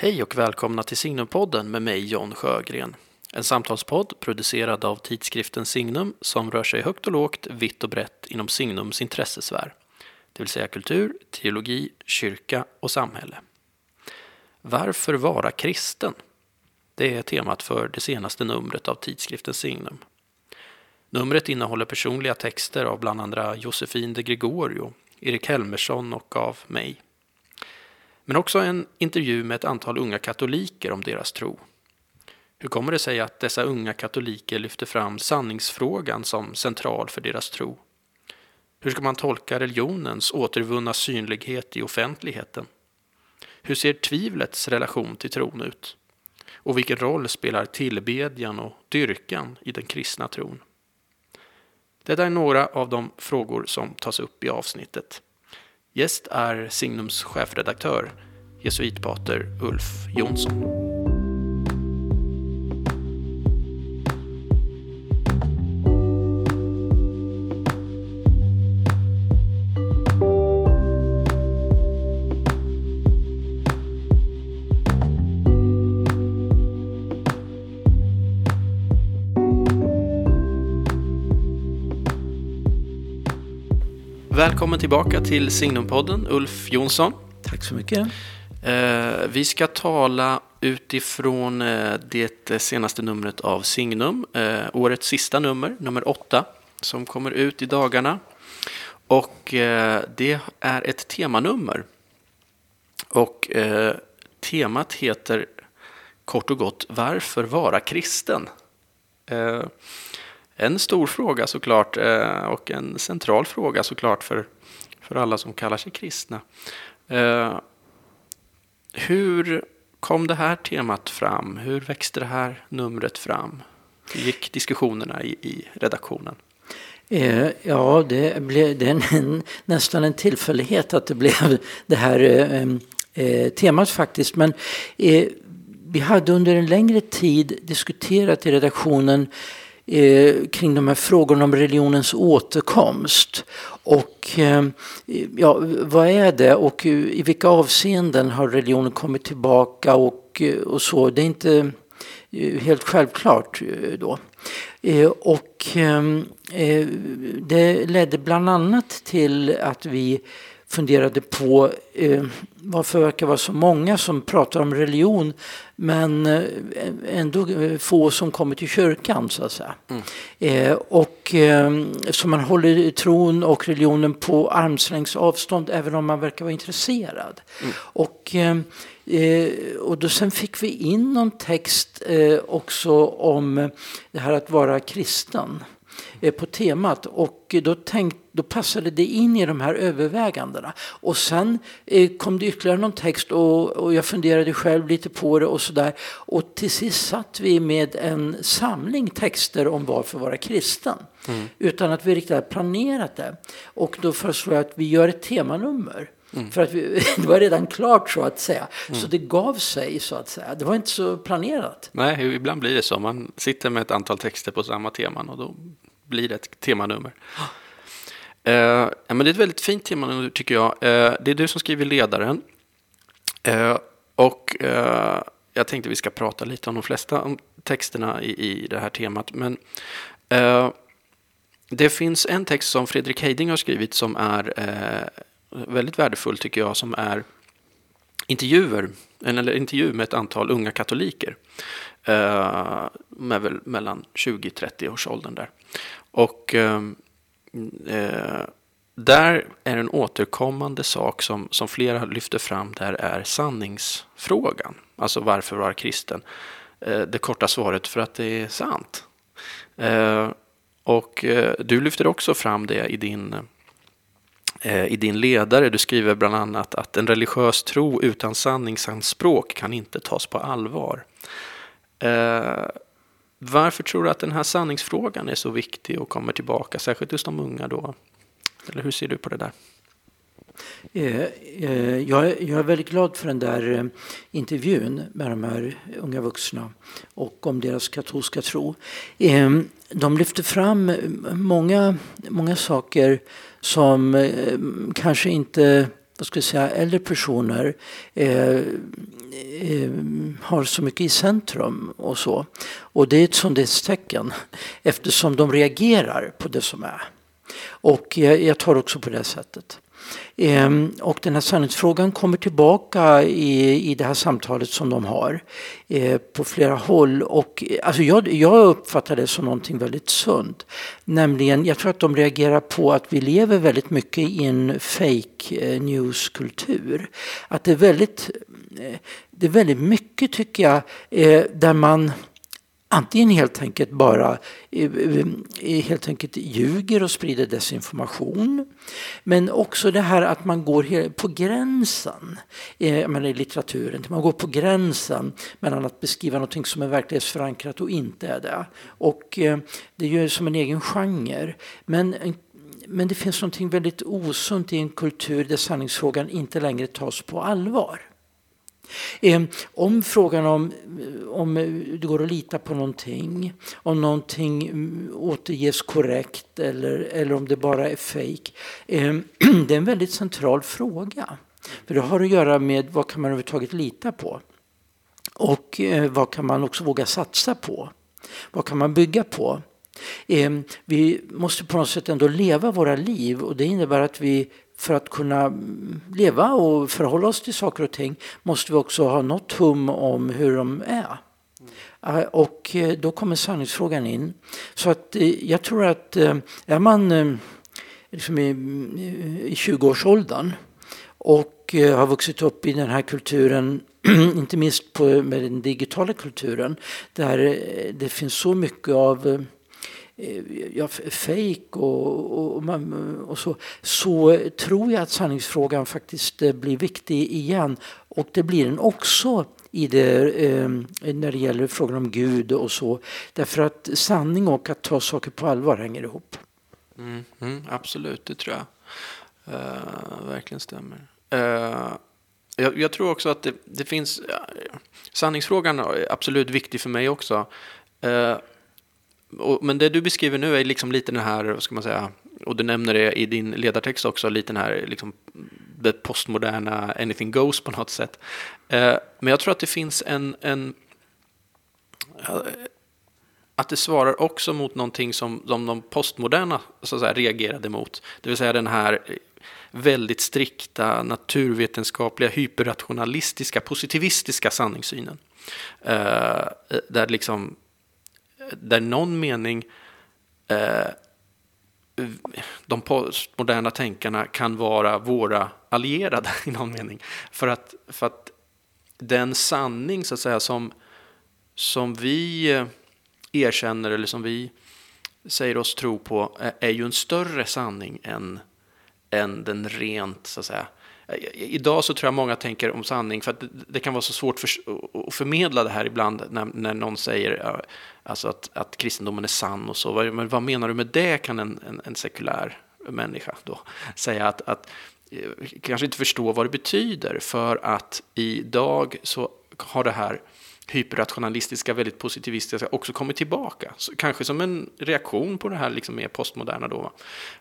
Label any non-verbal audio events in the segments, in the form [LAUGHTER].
Hej och välkomna till Signumpodden med mig John Sjögren. En samtalspodd producerad av tidskriften Signum som rör sig högt och lågt, vitt och brett inom Signums intressesfär. Det vill säga kultur, teologi, kyrka och samhälle. Varför vara kristen? Det är temat för det senaste numret av tidskriften Signum. Numret innehåller personliga texter av bland andra Josefin de Gregorio, Erik Helmersson och av mig. Men också en intervju med ett antal unga katoliker om deras tro. Hur kommer det sig att dessa unga katoliker lyfter fram sanningsfrågan som central för deras tro? Hur ska man tolka religionens återvunna synlighet i offentligheten? Hur ser tvivlets relation till tron ut? Och vilken roll spelar tillbedjan och dyrkan i den kristna tron? Detta är några av de frågor som tas upp i avsnittet. Gäst är Signums chefredaktör, jesuitpater Ulf Jonsson. Välkommen tillbaka till Signumpodden, Ulf Jonsson. Tack så mycket. Eh, vi ska tala utifrån eh, det senaste numret av Signum, eh, årets sista nummer, nummer åtta, som kommer ut i dagarna. Och eh, det är ett temanummer. Och eh, temat heter kort och gott Varför vara kristen? Eh, en stor fråga såklart eh, och en central fråga såklart för, för alla som kallar sig kristna. Hur kom det här temat fram? Hur växte det här numret fram? Hur gick diskussionerna i, i redaktionen? Eh, ja, det, blev, det är en, nästan en tillfällighet att det blev det här eh, eh, temat faktiskt. Men eh, vi hade under en längre tid diskuterat i redaktionen eh, Eh, kring de här frågorna om religionens återkomst. Och eh, ja, vad är det och eh, i vilka avseenden har religionen kommit tillbaka och, eh, och så. Det är inte helt självklart då. Och det ledde bland annat till att vi funderade på eh, varför det verkar vara så många som pratar om religion men eh, ändå eh, få som kommer till kyrkan så att säga. Mm. Eh, och eh, så man håller tron och religionen på armslängds avstånd även om man verkar vara intresserad. Mm. Och, eh, och då sen fick vi in någon text också om det här att vara kristen på temat och då, tänkt, då passade det in i de här övervägandena. Och sen eh, kom det ytterligare någon text och, och, jag funderade själv lite på det och sådär. Och till sist satt vi med en samling texter om varför vara kristen. Mm. Utan att vi riktigt hade planerat det. Och då föreslog jag att vi gör ett temanummer. Mm. För att vi, [LAUGHS] det var redan klart så att säga. Mm. Så det gav sig så att säga. Det var inte så planerat. Nej, ibland blir det så. Man sitter med ett antal texter på samma teman och då blir det ett temanummer. Eh, ja, men det är ett väldigt fint temanummer tycker jag. Eh, det är du som skriver ledaren. Eh, och eh, jag tänkte vi ska prata lite om de flesta om texterna i, i det här temat. Men eh, det finns en text som Fredrik Heiding har skrivit som är eh, väldigt värdefull tycker jag. Som är intervjuer, eller intervju med ett antal unga katoliker. med väl mellan 20-30 års åldern där. Och ehm, eh, där är en återkommande sak som, som flera lyfter fram där är sanningsfrågan. Alltså varför vara kristen? Eh, det korta svaret för att det är sant. Eh, och eh, du lyfter också fram det i din, eh, i din ledare. Du skriver bland annat att en religiös tro utan sanningsanspråk kan inte tas på allvar. Eh, varför tror du att den här sanningsfrågan är så viktig och kommer tillbaka, särskilt hos de unga då? Eller hur ser du på det där? Eh, eh, jag är väldigt glad för den där eh, intervjun med de här unga vuxna och om deras katolska tro. Ehm, de lyfter fram många, många saker som kanske inte vad ska jag säga, äldre personer eh, eh, har så mycket i centrum och så. Och det är ett sundhetstecken eftersom de reagerar på det som är. Och jag, jag tar också på det sättet. Ehm, och den här sanningsfrågan kommer tillbaka i, i det här samtalet som de har ehm, på flera håll. Och, eh, alltså jag, jag uppfattar det som någonting väldigt sunt. Nämligen, jag tror att de reagerar på att vi lever väldigt mycket i en fake eh, news-kultur. Att det är väldigt, eh, det är väldigt mycket tycker jag där man antingen helt enkelt bara eh, eh, eh, helt enkelt ljuger och sprider desinformation. Men också det här att man går på gränsen eh, i litteraturen. Man går på gränsen mellan att beskriva något som är verklighetsförankrat och inte är det. Och det är ju som en egen genre. Men men det finns något väldigt osunt i en kultur där sanningsfrågan inte längre tas på allvar. Om frågan om, om det går att lita på någonting, om någonting mm, återges korrekt eller, eller om det bara är fejk. [CLEARS THROAT] Det är en väldigt central fråga. För det har att göra med vad kan man överhuvudtaget lita på? Och eh, vad kan man också våga satsa på? Vad kan man bygga på? Vi måste på något sätt ändå leva våra liv och det innebär att vi för att kunna leva och förhålla oss till saker och ting måste vi också ha något hum om hur de är. Eh, och eh, då kommer sanningsfrågan in. Så att eh, jag tror att är man liksom i, i 20-årsåldern och har vuxit upp i den här kulturen, [CLEARS THROAT] inte minst på, med den digitala kulturen, där det finns så mycket av Eh, ja, fejk och, och, och, så, så tror jag att sanningsfrågan faktiskt eh, blir viktig igen. Och det blir den också i det, eh, när det gäller frågan om Gud och så. Därför att sanning och att ta saker på allvar hänger ihop. Mm, mm, absolut, det tror jag uh, verkligen stämmer. Uh, jag, jag, tror också att det, det finns... Uh, sanningsfrågan är absolut viktig för mig också. Och, men det du beskriver nu är liksom lite den här, vad ska man säga, och du nämner det i din ledartext också, lite den här liksom, det postmoderna anything goes på något sätt. Eh, men jag tror att det finns en, en eh, att det svarar också mot någonting som, de, de postmoderna så att säga, reagerade mot. Det vill säga den här väldigt strikta, naturvetenskapliga, hyperrationalistiska, positivistiska sanningssynen. Eh, där liksom där någon mening eh, de postmoderna tänkarna kan vara våra allierade [LAUGHS] i någon mening. För att, för att den sanning så att säga som, som vi eh, erkänner eller som vi säger oss tro på eh, är ju en större sanning än, än den rent så att säga Eh, idag så tror jag många tänker om sanning, för att det kan vara så svårt för, att förmedla det här ibland när, när någon säger alltså att, att kristendomen är sann och så. Men vad menar du med det, kan en, en, en sekulär människa då säga att, att eh, kanske inte förstå vad det betyder för att idag så har det här hyperrationalistiska, väldigt positivistiska också kommit tillbaka. Så kanske som en reaktion på det här liksom mer postmoderna då.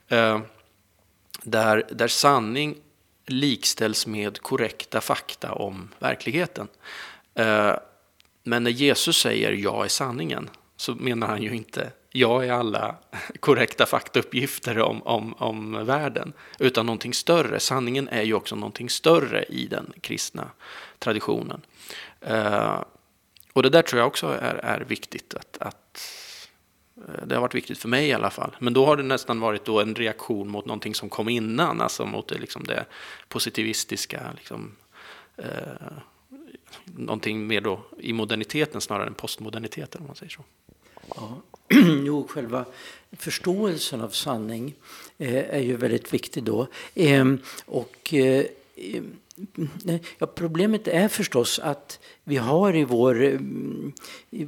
Eh, där, där sanning likställs med korrekta fakta om verkligheten. Eh, men när Jesus säger jag är sanningen så menar han ju inte jag är alla [LAUGHS] korrekta faktauppgifter om, om, om världen, utan någonting större. Sanningen är ju också någonting större i den kristna traditionen. Eh, och det där tror jag också är, är viktigt att, att det har varit viktigt för mig i alla fall. Men då har det nästan varit då en reaktion mot någonting som kom innan, alltså mot det, liksom det positivistiska, liksom, eh, någonting mer då i moderniteten snarare än postmoderniteten om man säger så. Ja. [CLEARS THROAT] Jo, själva förståelsen av sanning eh, är ju väldigt viktig då. Eh, och eh, Ja, problemet är förstås att vi har i vår, i,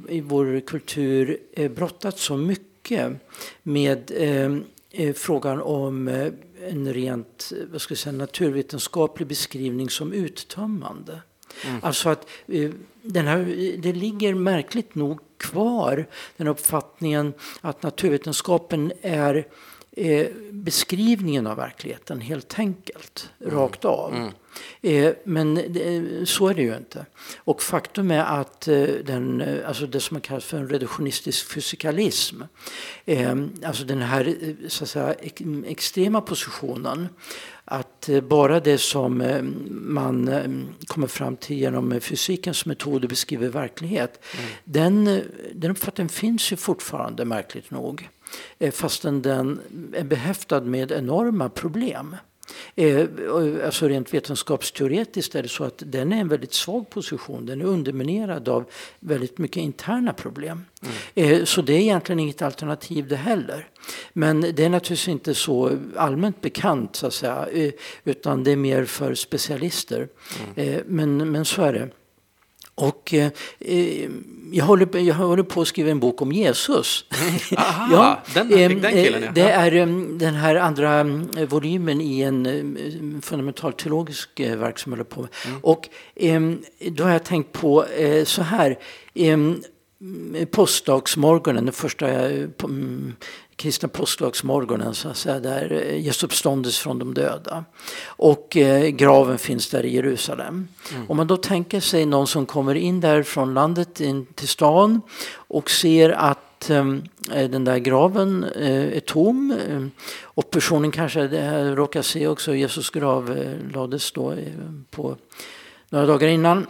i vår kultur eh, brottats så mycket med eh, eh, frågan om eh, en rent vad ska jag säga, naturvetenskaplig beskrivning som uttömmande. Mm. Alltså att den här, det ligger märkligt nog kvar den uppfattningen att naturvetenskapen är eh, beskrivningen av verkligheten helt enkelt, mm. rakt av. Mm. Eh, men det, så är det ju inte. Och faktum är att eh, den, eh, alltså det som kallas för en reduktionistisk fysikalism, eh, alltså den här eh, så att säga, extrema positionen att bara det som man kommer fram till genom fysikens metoder beskriver verklighet, mm. den, den uppfattningen finns ju fortfarande märkligt nog. Fastän den är behäftad med enorma problem. Eh, alltså rent vetenskapsteoretiskt är det så att den är en väldigt svag position. Den är underminerad av väldigt mycket interna problem. Mm. Eh, så det är egentligen inget alternativ det heller. Men det är naturligtvis inte så allmänt bekant så att säga. Eh, utan det är mer för specialister. Mm. Men, men så är det. Och eh, eh, jag, håller, jag håller på att skriva en bok om Jesus. [LAUGHS] Aha, ja, den, eh, den killen ja. Det är eh, den här andra eh, volymen i en eh, fundamental teologisk verk som jag håller på med. Mm. Och då har jag tänkt på så här. Påskdagsmorgonen, den första kristna påskdagsmorgonen, så att säga, där eh, Jesus uppståndes från de döda. Och eh, graven finns där i Jerusalem. Mm. Om man då tänker sig någon som kommer in där från landet in till stan och ser att eh, den där graven eh, är tom eh, och personen kanske råkar se också Jesus grav eh, lades då på några dagar innan.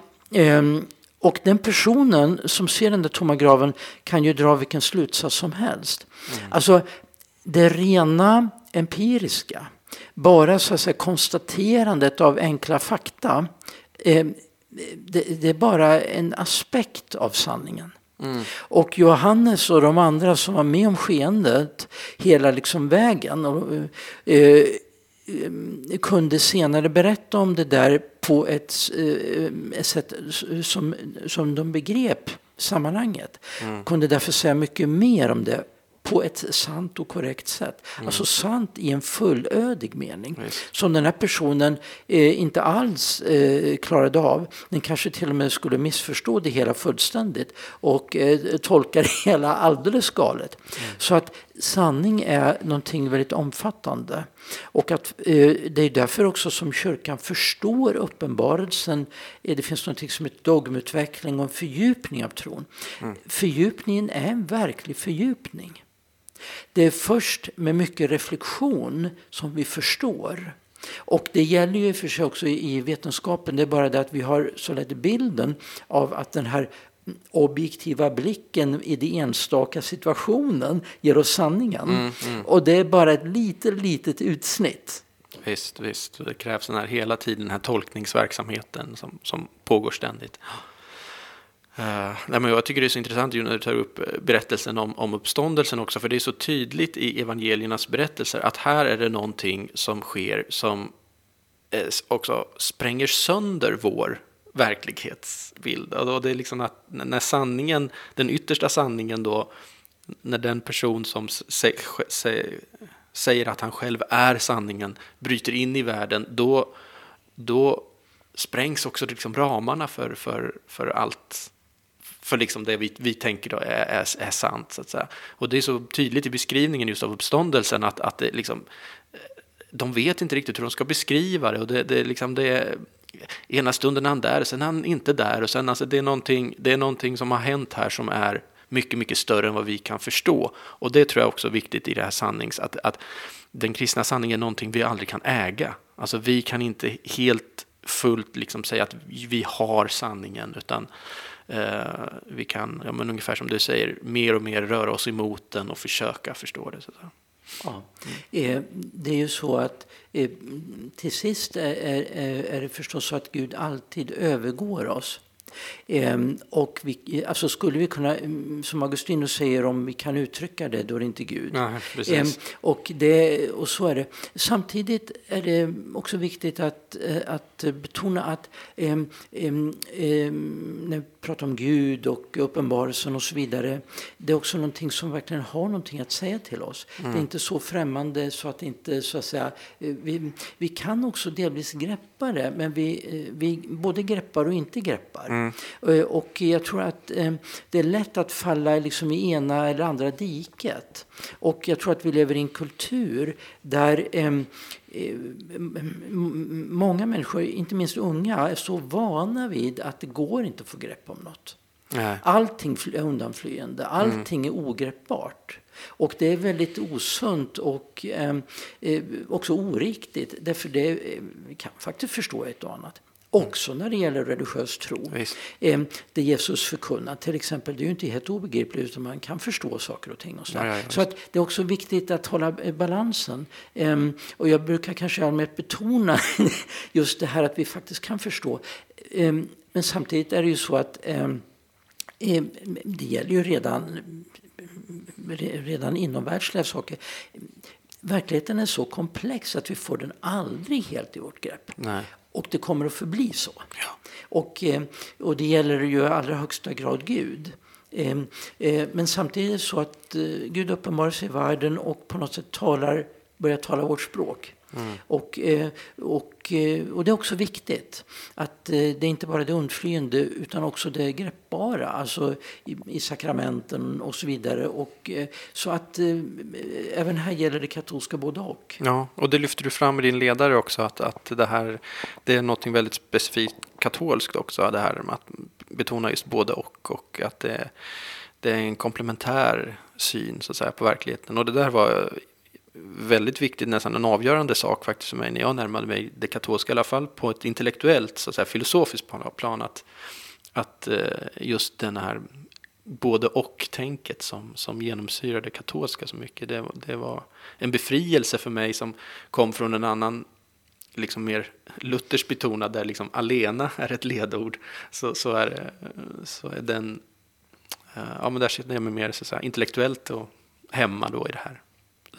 Och den personen som ser den där tomma graven kan ju dra vilken slutsats som helst. Mm. Alltså det rena empiriska, bara så att säga, konstaterandet av enkla fakta, eh, det, det, är bara en aspekt av sanningen. Mm. Och Johannes och de andra som var med om skeendet hela liksom vägen och, eh, kunde senare berätta om det där på ett, ett eh, sätt som, som de begrep sammanhanget. Mm. Kunde därför säga mycket mer om det på ett sant och korrekt sätt. Mm. Alltså sant i en fullödig mening. Mm. Som den här personen eh, inte alls eh, klarade av. Den kanske till och med skulle missförstå det hela fullständigt och eh, tolka [LAUGHS] det hela alldeles galet. Mm. Så att sanning är någonting väldigt omfattande. Och att, eh, det är därför också som kyrkan förstår uppenbarelsen. Eh, det finns något som heter dogmutveckling och en fördjupning av tron. Mm. Fördjupningen är en verklig fördjupning. Det är först med mycket reflektion som vi förstår. Och det gäller ju för sig också i vetenskapen. Det är bara det att vi har så lätt bilden av att den här objektiva blicken i den enstaka situationen ger oss sanningen. Mm, mm. Och det är bara ett litet, litet utsnitt. Visst, visst. Det krävs den här, hela tiden den här tolkningsverksamheten som, som pågår ständigt. Uh, nej, men jag tycker det är så intressant när du tar upp eh, berättelsen om, om uppståndelsen också, för det är så tydligt i evangeliernas berättelser att här är det någonting som sker som eh, också spränger sönder vår verklighetsbild. Och det är liksom att när sanningen, den yttersta sanningen då, när den person som säger att han själv är sanningen bryter in i världen, då, då sprängs också liksom ramarna för, för, för allt för liksom det vi, vi tänker är, är, är, sant. Så att säga. Och det är så tydligt i beskrivningen just av uppståndelsen att, att det liksom, de vet inte riktigt hur de ska beskriva det. Och det, det, liksom, det är, ena stunden är han där, sen är han inte där. Och sen, alltså, det, är någonting, det är någonting som har hänt här som är mycket, mycket större än vad vi kan förstå. Och det tror jag också är viktigt i det här sannings, att, att den kristna sanningen är någonting vi aldrig kan äga. Alltså vi kan inte helt fullt liksom säga att vi har sanningen, utan Eh, vi kan, ja, men ungefär som du säger, mer och mer röra oss emot den och försöka förstå det. Så Ja. Eh, det är ju så att eh, till sist är, är, är det förstås så att Gud alltid övergår oss. Ehm, och vi, alltså skulle vi kunna, mm, som Augustinus säger, om vi kan uttrycka det, då är det inte Gud. Nej, ehm, och, det, och så är det. Samtidigt är det också viktigt att, eh, att betona att ehm, när vi pratar om Gud och uppenbarelsen och så vidare, det är också någonting som verkligen har någonting att säga till oss. Mm. Det är mm. inte så främmande så att inte, så att säga, eh, vi, vi kan också delvis greppa det, men vi, eh, vi både greppar och inte greppar. Mm. Mm. Och jag tror att eh, det är lätt att falla liksom i ena eller andra diket. Och jag tror att vi lever i en kultur där eh, många människor, inte minst unga, är så vana vid att det går inte att få grepp om något. Nej. Allting är undanflyende, allting mm. är ogreppbart. Och det är väldigt osunt och eh, också oriktigt. Därför det eh, kan faktiskt förstå ett och annat. Också när det gäller religiös tro. Eh, det Jesus förkunnar till exempel, det är ju inte helt obegripligt utan man kan förstå saker och ting. Och så ja, ja, så att det är också viktigt att hålla eh, balansen. Eh, och jag brukar kanske allmänt betona [LAUGHS] just det här att vi faktiskt kan förstå. Eh, men samtidigt är det ju så att ehm, eh, det gäller ju redan redan inomvärldsliga saker. Verkligheten är så komplex att vi får den aldrig helt i vårt grepp. Nej. Och det kommer att förbli så. Ja. Och, eh, och det gäller ju i allra högsta grad Gud. Eh, eh, men samtidigt så att Gud uppenbarar sig i världen och på något sätt talar, börjar tala vårt språk. Mm. Och, eh, och, eh, och det är också viktigt att eh, det är inte bara det undflyende utan också det greppbara, alltså i, i sakramenten och så vidare. Och, så att även här gäller det katolska både och. Ja, och det lyfter du fram i din ledare också, att, att det här det är något väldigt specifikt katolskt också, det här med att betona just både och och att det, det är en komplementär syn så att säga, på verkligheten. Och det där var väldigt viktigt, nästan en avgörande sak faktiskt för mig när jag närmade mig det katolska, i alla fall på ett intellektuellt, så att säga, filosofiskt plan, att, att eh, just den här både och-tänket som, som genomsyrar det katolska så mycket, det, det var en befrielse för mig som kom från en annan liksom mer Luthers betonad, där liksom alena [LAUGHS] är ett ledord, så, så, är, eh, så är den, eh, ja men där sitter jag mig mer så säga, intellektuellt och hemma då i det här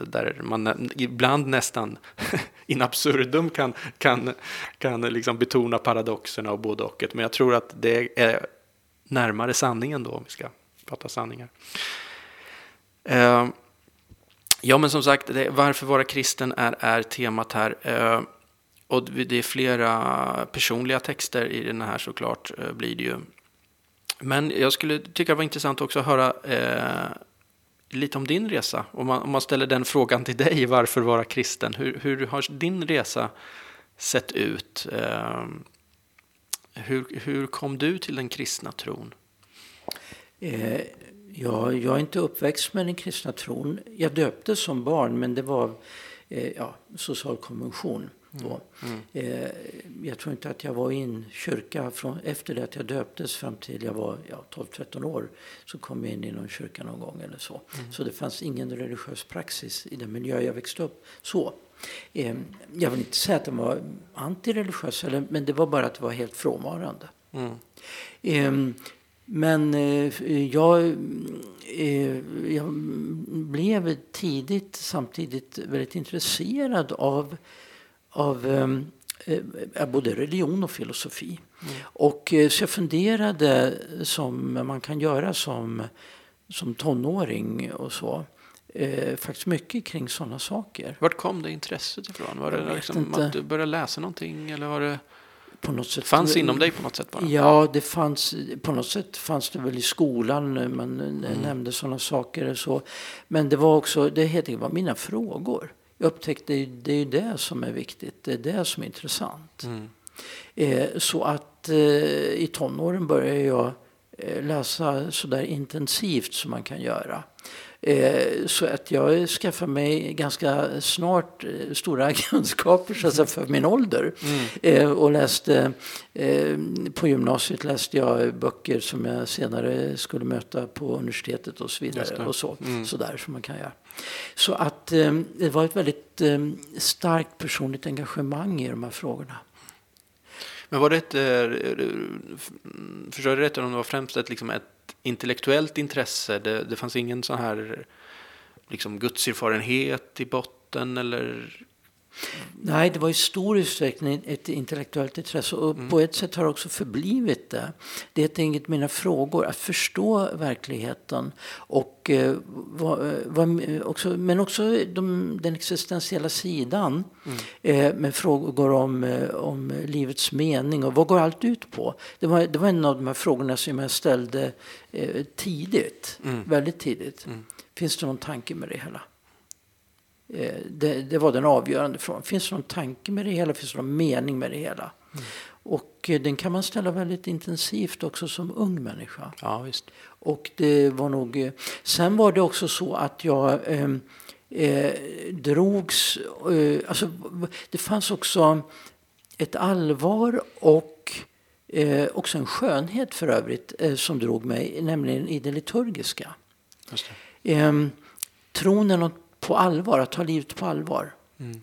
där man ibland nästan [LAUGHS] in absurdum kan, kan, kan liksom betona paradoxerna och både ochet. Men jag tror att det är närmare sanningen då, om vi ska prata sanningar. Eh, ja, men som sagt, det, varför vara kristen är, är temat här. Eh, och det är flera personliga texter i den här såklart, eh, blir det ju. Men jag skulle tycka det var intressant också att höra eh, lite om din resa. Om man, om man ställer den frågan till dig, varför vara kristen? Hur, hur har din resa sett ut? Eh, hur, hur kom du till den kristna tron? Eh, jag, jag är inte uppväxt med den kristna tron. Jag döptes som barn, men det var eh, ja, social konvention. Mm. Eh, jag tror inte att jag var i en kyrka från, efter det att jag döptes fram till jag var ja, 12-13 år. Så kom jag in i någon kyrka någon gång eller så. Mm. Så det fanns ingen religiös praxis i den miljö jag växte upp. Så. Eh, jag vill inte säga att den var antireligiös, men det var bara att det var helt frånvarande. Mm. Eh, men eh, jag, eh, jag blev tidigt samtidigt väldigt intresserad av av ehm, eh, både religion och filosofi. Mm. Och eh, så jag funderade som man kan göra som, som tonåring och så. Eh, faktiskt mycket kring sådana saker. Vart kom det intresset ifrån? Var det liksom att du började läsa någonting eller var det på något sätt. Fanns inom dig på något sätt bara? Ja, det fanns, på något sätt fanns det väl i skolan. Man mm. nämnde sådana saker. Så. Men det var också, det helt enkelt var mina frågor. Jag upptäckte att det är det som är viktigt, det är det som är intressant. Mm. Eh, så att eh, i tonåren började jag läsa så där intensivt som man kan göra. Eh, så att jag skaffade mig ganska snart eh, stora [LAUGHS] kunskaper så säga, för min ålder. Mm. Eh, och läste, på gymnasiet läste jag böcker som jag senare skulle möta på universitetet och så vidare. Och så, mm. så där som man kan göra. Så att det var ett väldigt starkt personligt engagemang i de här frågorna. Men var det ett, eh, mm, förstår jag rätt, om det var främst ett, liksom ett intellektuellt intresse. Det, det fanns ingen sån här liksom gudserfarenhet i botten eller Nej, det var i stor utsträckning ett intellektuellt intresse och mm. på ett sätt har det också förblivit det. Det är enkelt mina frågor, att förstå verkligheten och eh, vad, eh, vad, också, men också de, den existentiella sidan mm. eh, med frågor om, eh, om livets mening och vad går allt ut på? Det var, det var en av de här frågorna som jag ställde eh, tidigt, mm. väldigt tidigt. Mm. Finns det någon tanke med det hela? Eh, det, det, var den avgörande frågan. Finns det någon tanke med det hela? Finns det någon mening med det hela? Mm. Och eh, den kan man ställa väldigt intensivt också som ung människa. Ja, visst. Och det var nog... Eh, sen var det också så att jag eh, eh, drogs... Eh, alltså, det fanns också ett allvar och eh, också en skönhet för övrigt eh, som drog mig, nämligen i det liturgiska. Just det. Eh, tron är något på allvar, att ta livet på allvar. Mm.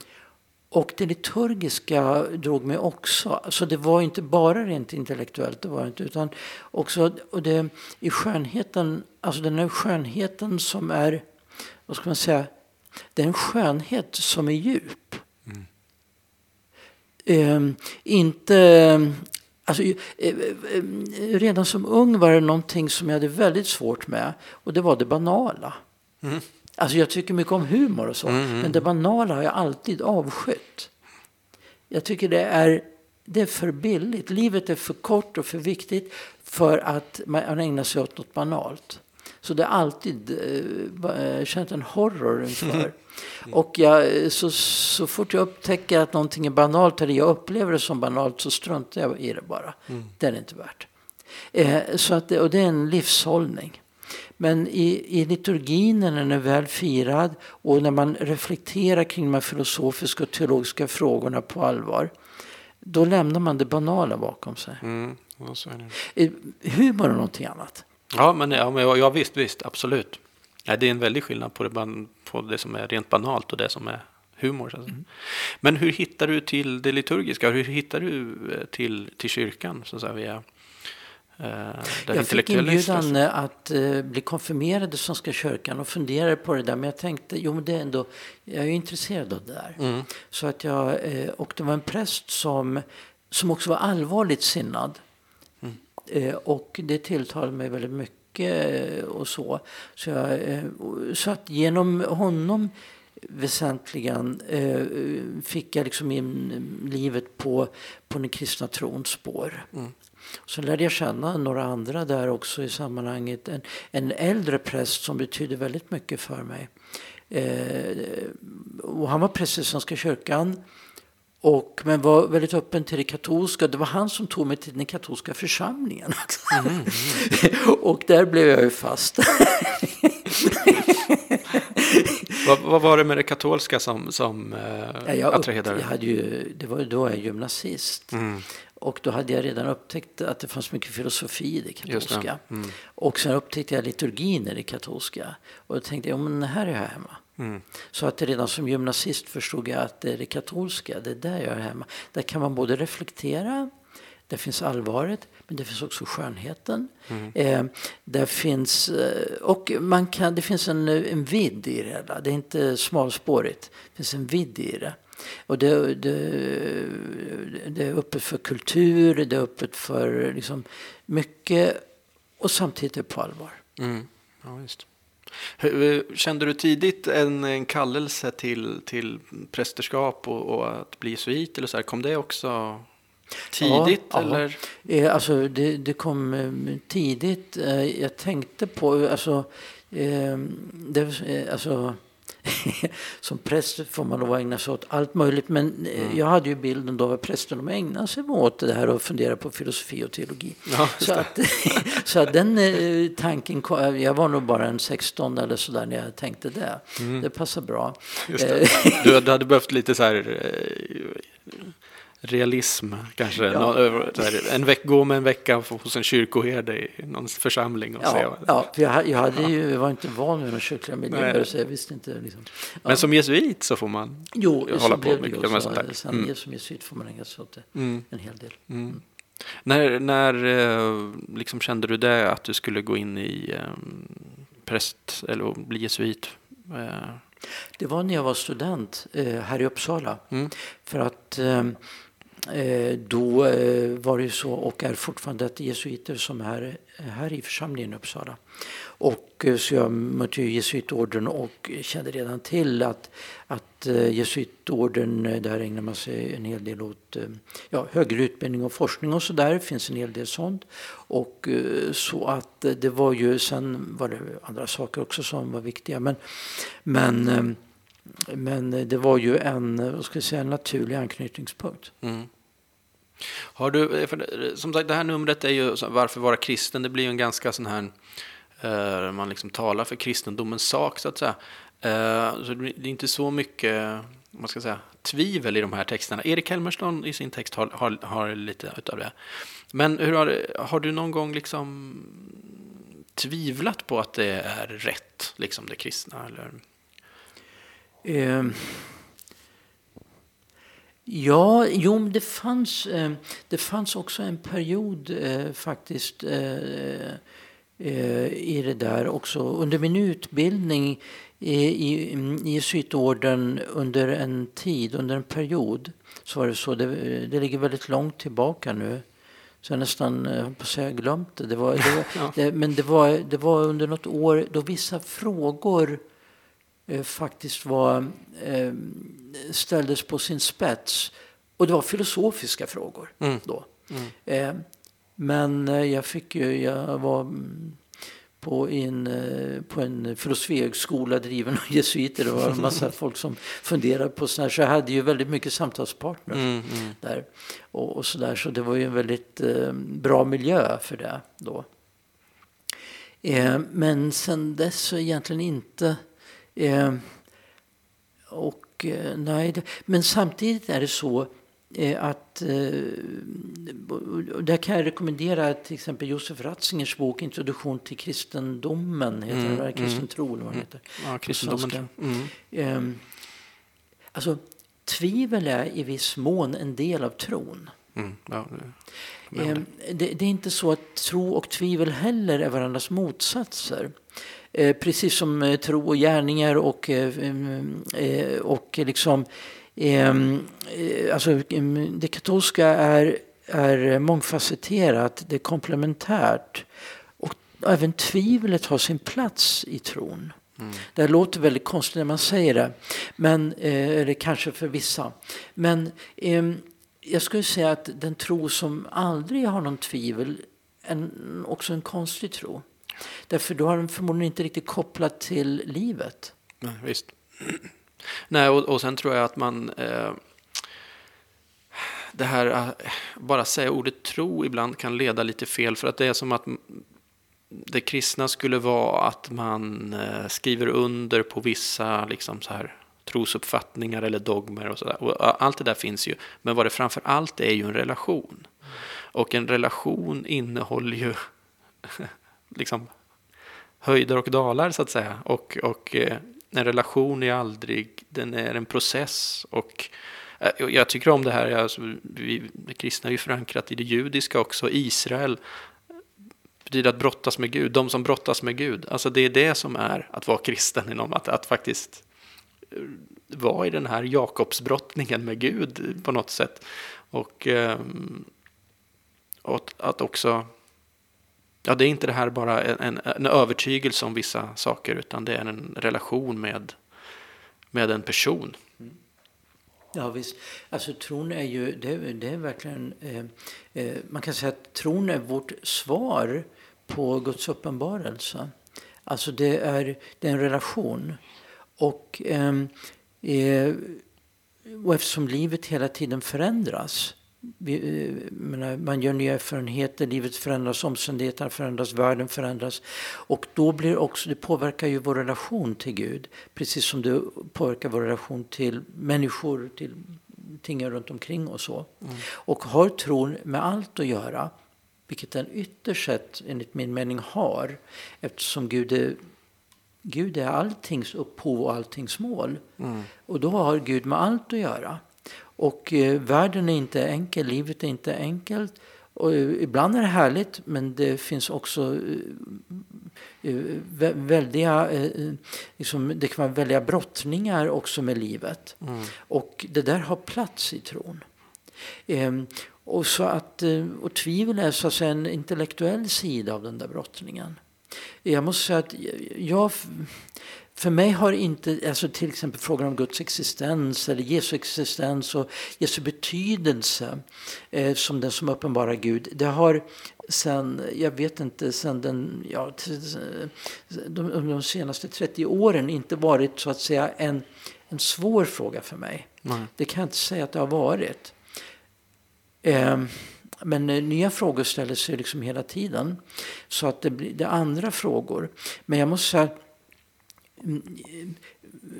Och det liturgiska drog mig också. Så det var inte bara rent intellektuellt, det var inte, utan också och det, i skönheten, alltså den här skönheten som är, vad ska man säga, det är en skönhet som är djup. Mm. Eh, inte, alltså, eh, eh, redan som ung var det någonting som jag hade väldigt svårt med och det var det banala. Mm. Alltså jag tycker mycket om humor och så. Mm, mm. Men det banala har jag alltid avskytt. Jag tycker det är, det är för billigt. Livet är för kort och för viktigt för att man ägnar sig åt något banalt. Så det är alltid eh, känt en horror inför. [LAUGHS] Och jag, så, så fort jag upptäcker att någonting är banalt eller jag upplever det som banalt så struntar jag i det bara. Mm. Det är det inte värt. Eh, så att det, och det är en livshållning. Men i, i liturgin när den är väl firad och när man reflekterar kring de här filosofiska och teologiska frågorna på allvar. Då lämnar man det banala bakom sig. Mm, eh, Humor är någonting annat. Ja, men, ja, men, ja visst, visst, absolut. Ja, det är en väldig skillnad på det, på det som är rent banalt och det som är humor. Mm. Men hur hittar du till det liturgiska? Hur hittar du eh, till, till kyrkan? Så att säga, via jag fick inbjudan att uh, bli konfirmerad i Svenska kyrkan och funderade på det där. Men jag tänkte, jo men det är ändå, jag är intresserad av det där. Mm. Så att jag, uh, och det var en präst som, som också var allvarligt sinnad. Mm. Uh, och det tilltalade mig väldigt mycket och så. Så, jag, så att genom honom väsentligen fick jag liksom in livet på, på den kristna trons spår. Mm. Så lärde jag känna några andra där också i sammanhanget. En, en äldre präst som betydde väldigt mycket för mig. Eh, och han var präst i Svenska kyrkan. Och, men var väldigt öppen till det katolska. Det var han som tog mig till den katolska församlingen. Mm, mm. [LAUGHS] och där blev jag ju fast. [LAUGHS] vad, vad, var det med det katolska som, som eh, ja, attraherade dig? Det var då jag är gymnasist. Mm. Och då hade jag redan upptäckt att det fanns mycket filosofi i det katolska. Det. Mm. Och sen upptäckte jag liturgin i det katolska. Och då tänkte jag, men här är jag hemma. Mm. Så att redan som gymnasist förstod jag att det är det katolska, det är där jag är hemma. Där kan man både reflektera, där finns allvaret, men det finns också skönheten. Mm. Eh, där finns, eh, och man kan, det finns en, en vidd i det hela. Det är inte smalspårigt. Det finns en vidd i det. Och det, det, det är öppet för kultur, det är öppet för liksom mycket och samtidigt är det på allvar. Mm. Ja, just. Kände du tidigt en, en kallelse till, till prästerskap och, och att bli jesuit? Eller så här, kom det också tidigt? Ja, eller? Ja. Eh, alltså, det, det kom eh, tidigt. Eh, jag tänkte på... Alltså, det, alltså, [LAUGHS] som präst får man lov att ägna sig åt allt möjligt. Men eh, mm. jag hade ju bilden då av prästen de ägnade sig åt det här och fundera på filosofi och teologi. Ja, så, att, [LAUGHS] så att den eh, tanken, jag var nog bara en 16 eller sådär när jag tänkte det. Mm. Det passar bra. Det. Du, du [LAUGHS] hade behövt lite så här eh, realism kanske. Ja. Någon, en veck, gå med en vecka hos en kyrkoherde i någon församling och ja, se. Ja, för jag, jag, hade ju, jag var inte van vid några kyrkliga miljöer så jag visste inte. Liksom. Ja. Men som jesuit så får man jo, hålla på mycket med sånt där. Sen mm. som jesuit får man ägna sig åt det mm. en hel del. Mm. mm. När, när eh, liksom kände du det att du skulle gå in i um, präst eller bli jesuit? Uh, Det var när jag var student eh, här i Uppsala. Mm. För att eh, eh Eh, då eh, var det så, och är fortfarande, att jesuiter som är här i församlingen i Uppsala. Och eh, så jag mötte ju jesuitorden och kände redan till att, att jesuitorden, där ägnar man sig en hel del åt ja, högre utbildning och forskning och sådär. Det finns en hel del sånt. Och så att det var ju, sen var det andra saker också som var viktiga. Men, men, men eh, det var ju en, eh, vad ska jag säga, en naturlig anknytningspunkt. Mm. Har du, eh, som sagt, det här numret är ju Varför vara kristen? Det blir ju en ganska sån här Uh, man liksom talar för kristendomens sak, så att säga. Uh, så det är inte så mycket man ska säga, tvivel i de här texterna. Erik Helmersson i sin text har, har, har lite av det. Men hur har, har du någon gång liksom tvivlat på att det är rätt, liksom det kristna? Eller? Uh, ja, jo, det fanns, eh, det fanns också en period eh, faktiskt Eh, i det där också. Under min utbildning i, i, i jesuitorden under en tid, under en period, så var det så. Det, det ligger väldigt långt tillbaka nu. Så jag nästan, jag på att säga, glömt det. det, var, det, var, [LAUGHS] ja. men det var, det var under något år då vissa frågor eh, faktiskt var, eh, ställdes på sin spets. Och det var filosofiska frågor mm. då. Mm. Eh, men eh, jag fick ju, jag var mm, på en, eh, på en filosofihögskola driven av jesuiter. Det var en massa [LAUGHS] folk som funderade på sådär. Så jag hade ju väldigt mycket samtalspartners mm, mm. där. Och, och så, där. så det var ju en väldigt eh, bra miljö för det då. Eh, men sen dess så egentligen inte. Eh, och nej, det, men samtidigt är det så Eh, att, eh, där kan jag rekommendera till exempel Josef Ratzingers bok Introduktion till kristendomen, heter mm, det, kristen mm, tro eller vad den heter. Ja, kristendomen. Mm. Ehm, alltså, tvivel är i viss mån en del av tron. Mm, ja, det, ehm, det, det, är inte så att tro och tvivel heller är varandras motsatser. Eh, precis som tro och gärningar och, och liksom Ehm, eh, alltså, mm, det katolska är, är mångfacetterat, det är komplementärt. Och även tvivlet har sin plats i tron. Mm. Det låter väldigt konstigt när man säger det, men, eh, eller kanske för vissa. Men eh, jag skulle säga att den tro som aldrig har någon tvivel är också en konstig tro. Därför då har den förmodligen inte riktigt kopplat till livet. Nej, visst. [CLEARS THROAT] Nej, och, och sen tror jag att man... Eh, det här, att bara säga ordet tro ibland kan leda lite fel. För att det är som att det kristna skulle vara att man eh, skriver under på vissa liksom så här, trosuppfattningar eller dogmer och sådär. Och eh, allt det där finns ju. Men vad det framför allt är ju en relation. Och en relation innehåller ju [LAUGHS] liksom höjder och dalar så att säga. Och, och eh, en relation är aldrig, den är en process. Och eh, jag tycker om det här, alltså, vi kristna är ju förankrat i det judiska också. Israel betyder att brottas med Gud, de som brottas med Gud. Alltså det är det som är att vara kristen [LAUGHS] inom, att, att faktiskt eh, vara i den här Jakobsbrottningen med Gud på något sätt. Och, ehm, och att också Ja, det är inte det här bara en, en övertygelse om vissa saker utan det är en relation med, med en person. Mm. Ja visst. Alltså tron är ju, det, det är verkligen, eh, eh, man kan säga att tron är vårt svar på Guds uppenbarelse. Alltså det är, det är en relation. Och, ehm, eh, och eftersom livet hela tiden förändras vi, eh, menar, man gör nya erfarenheter, livet förändras, omständigheterna förändras, världen förändras. Och då blir också, det påverkar ju vår relation till Gud. Precis som det påverkar vår relation till människor, till ting runt omkring och så. Mm. Och har tron med allt att göra, vilket den ytterst sett enligt min mening har, eftersom Gud är Gud är alltings upphov och alltings mål. Mm. Och då har Gud med allt att göra. Och eh, världen är inte enkel, livet är inte enkelt. Och, eh, ibland är det härligt, men det finns också eh, väldiga, liksom, det kan vara väldiga brottningar också med livet. Mm. Och det där har plats i tron. Ehm, och, så att, och tvivel är så att säga en intellektuell sida av den där brottningen. Jag måste säga att jag för mig har inte, alltså till exempel frågan om Guds existens eller Jesu existens och Jesu betydelse eh, som den som uppenbarar Gud. Det har sen, jag vet inte, sen den, ja, de, de senaste 30 åren inte varit så att säga en, en svår fråga för mig. Nej. Det kan jag inte säga att det har varit. Eh, men nya frågor ställer sig liksom hela tiden. Så att det blir det andra frågor. Men jag måste säga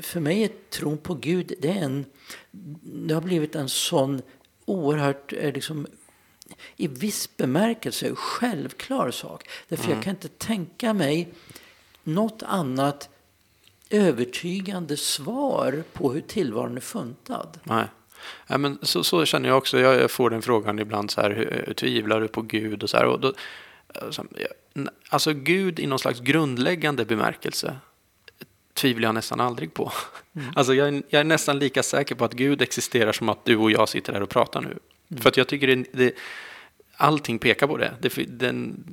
för mig är tron på Gud, det, är en, det har blivit en sån oerhört, eh, liksom, i viss bemärkelse, självklar sak. Därför mm. jag kan inte tänka mig något annat övertygande svar på hur tillvaron är funtad. Nej. Ja, men så, så känner jag också. Jag får den frågan ibland så här, tvivlar du på Gud och så här. Och då, alltså Gud i någon slags grundläggande bemärkelse tvivlar jag nästan aldrig på. Mm. Alltså jag är, jag, är, nästan lika säker på att Gud existerar som att du och jag sitter här och pratar nu. Mm. För att jag tycker det, det, allting pekar på det. Det, den,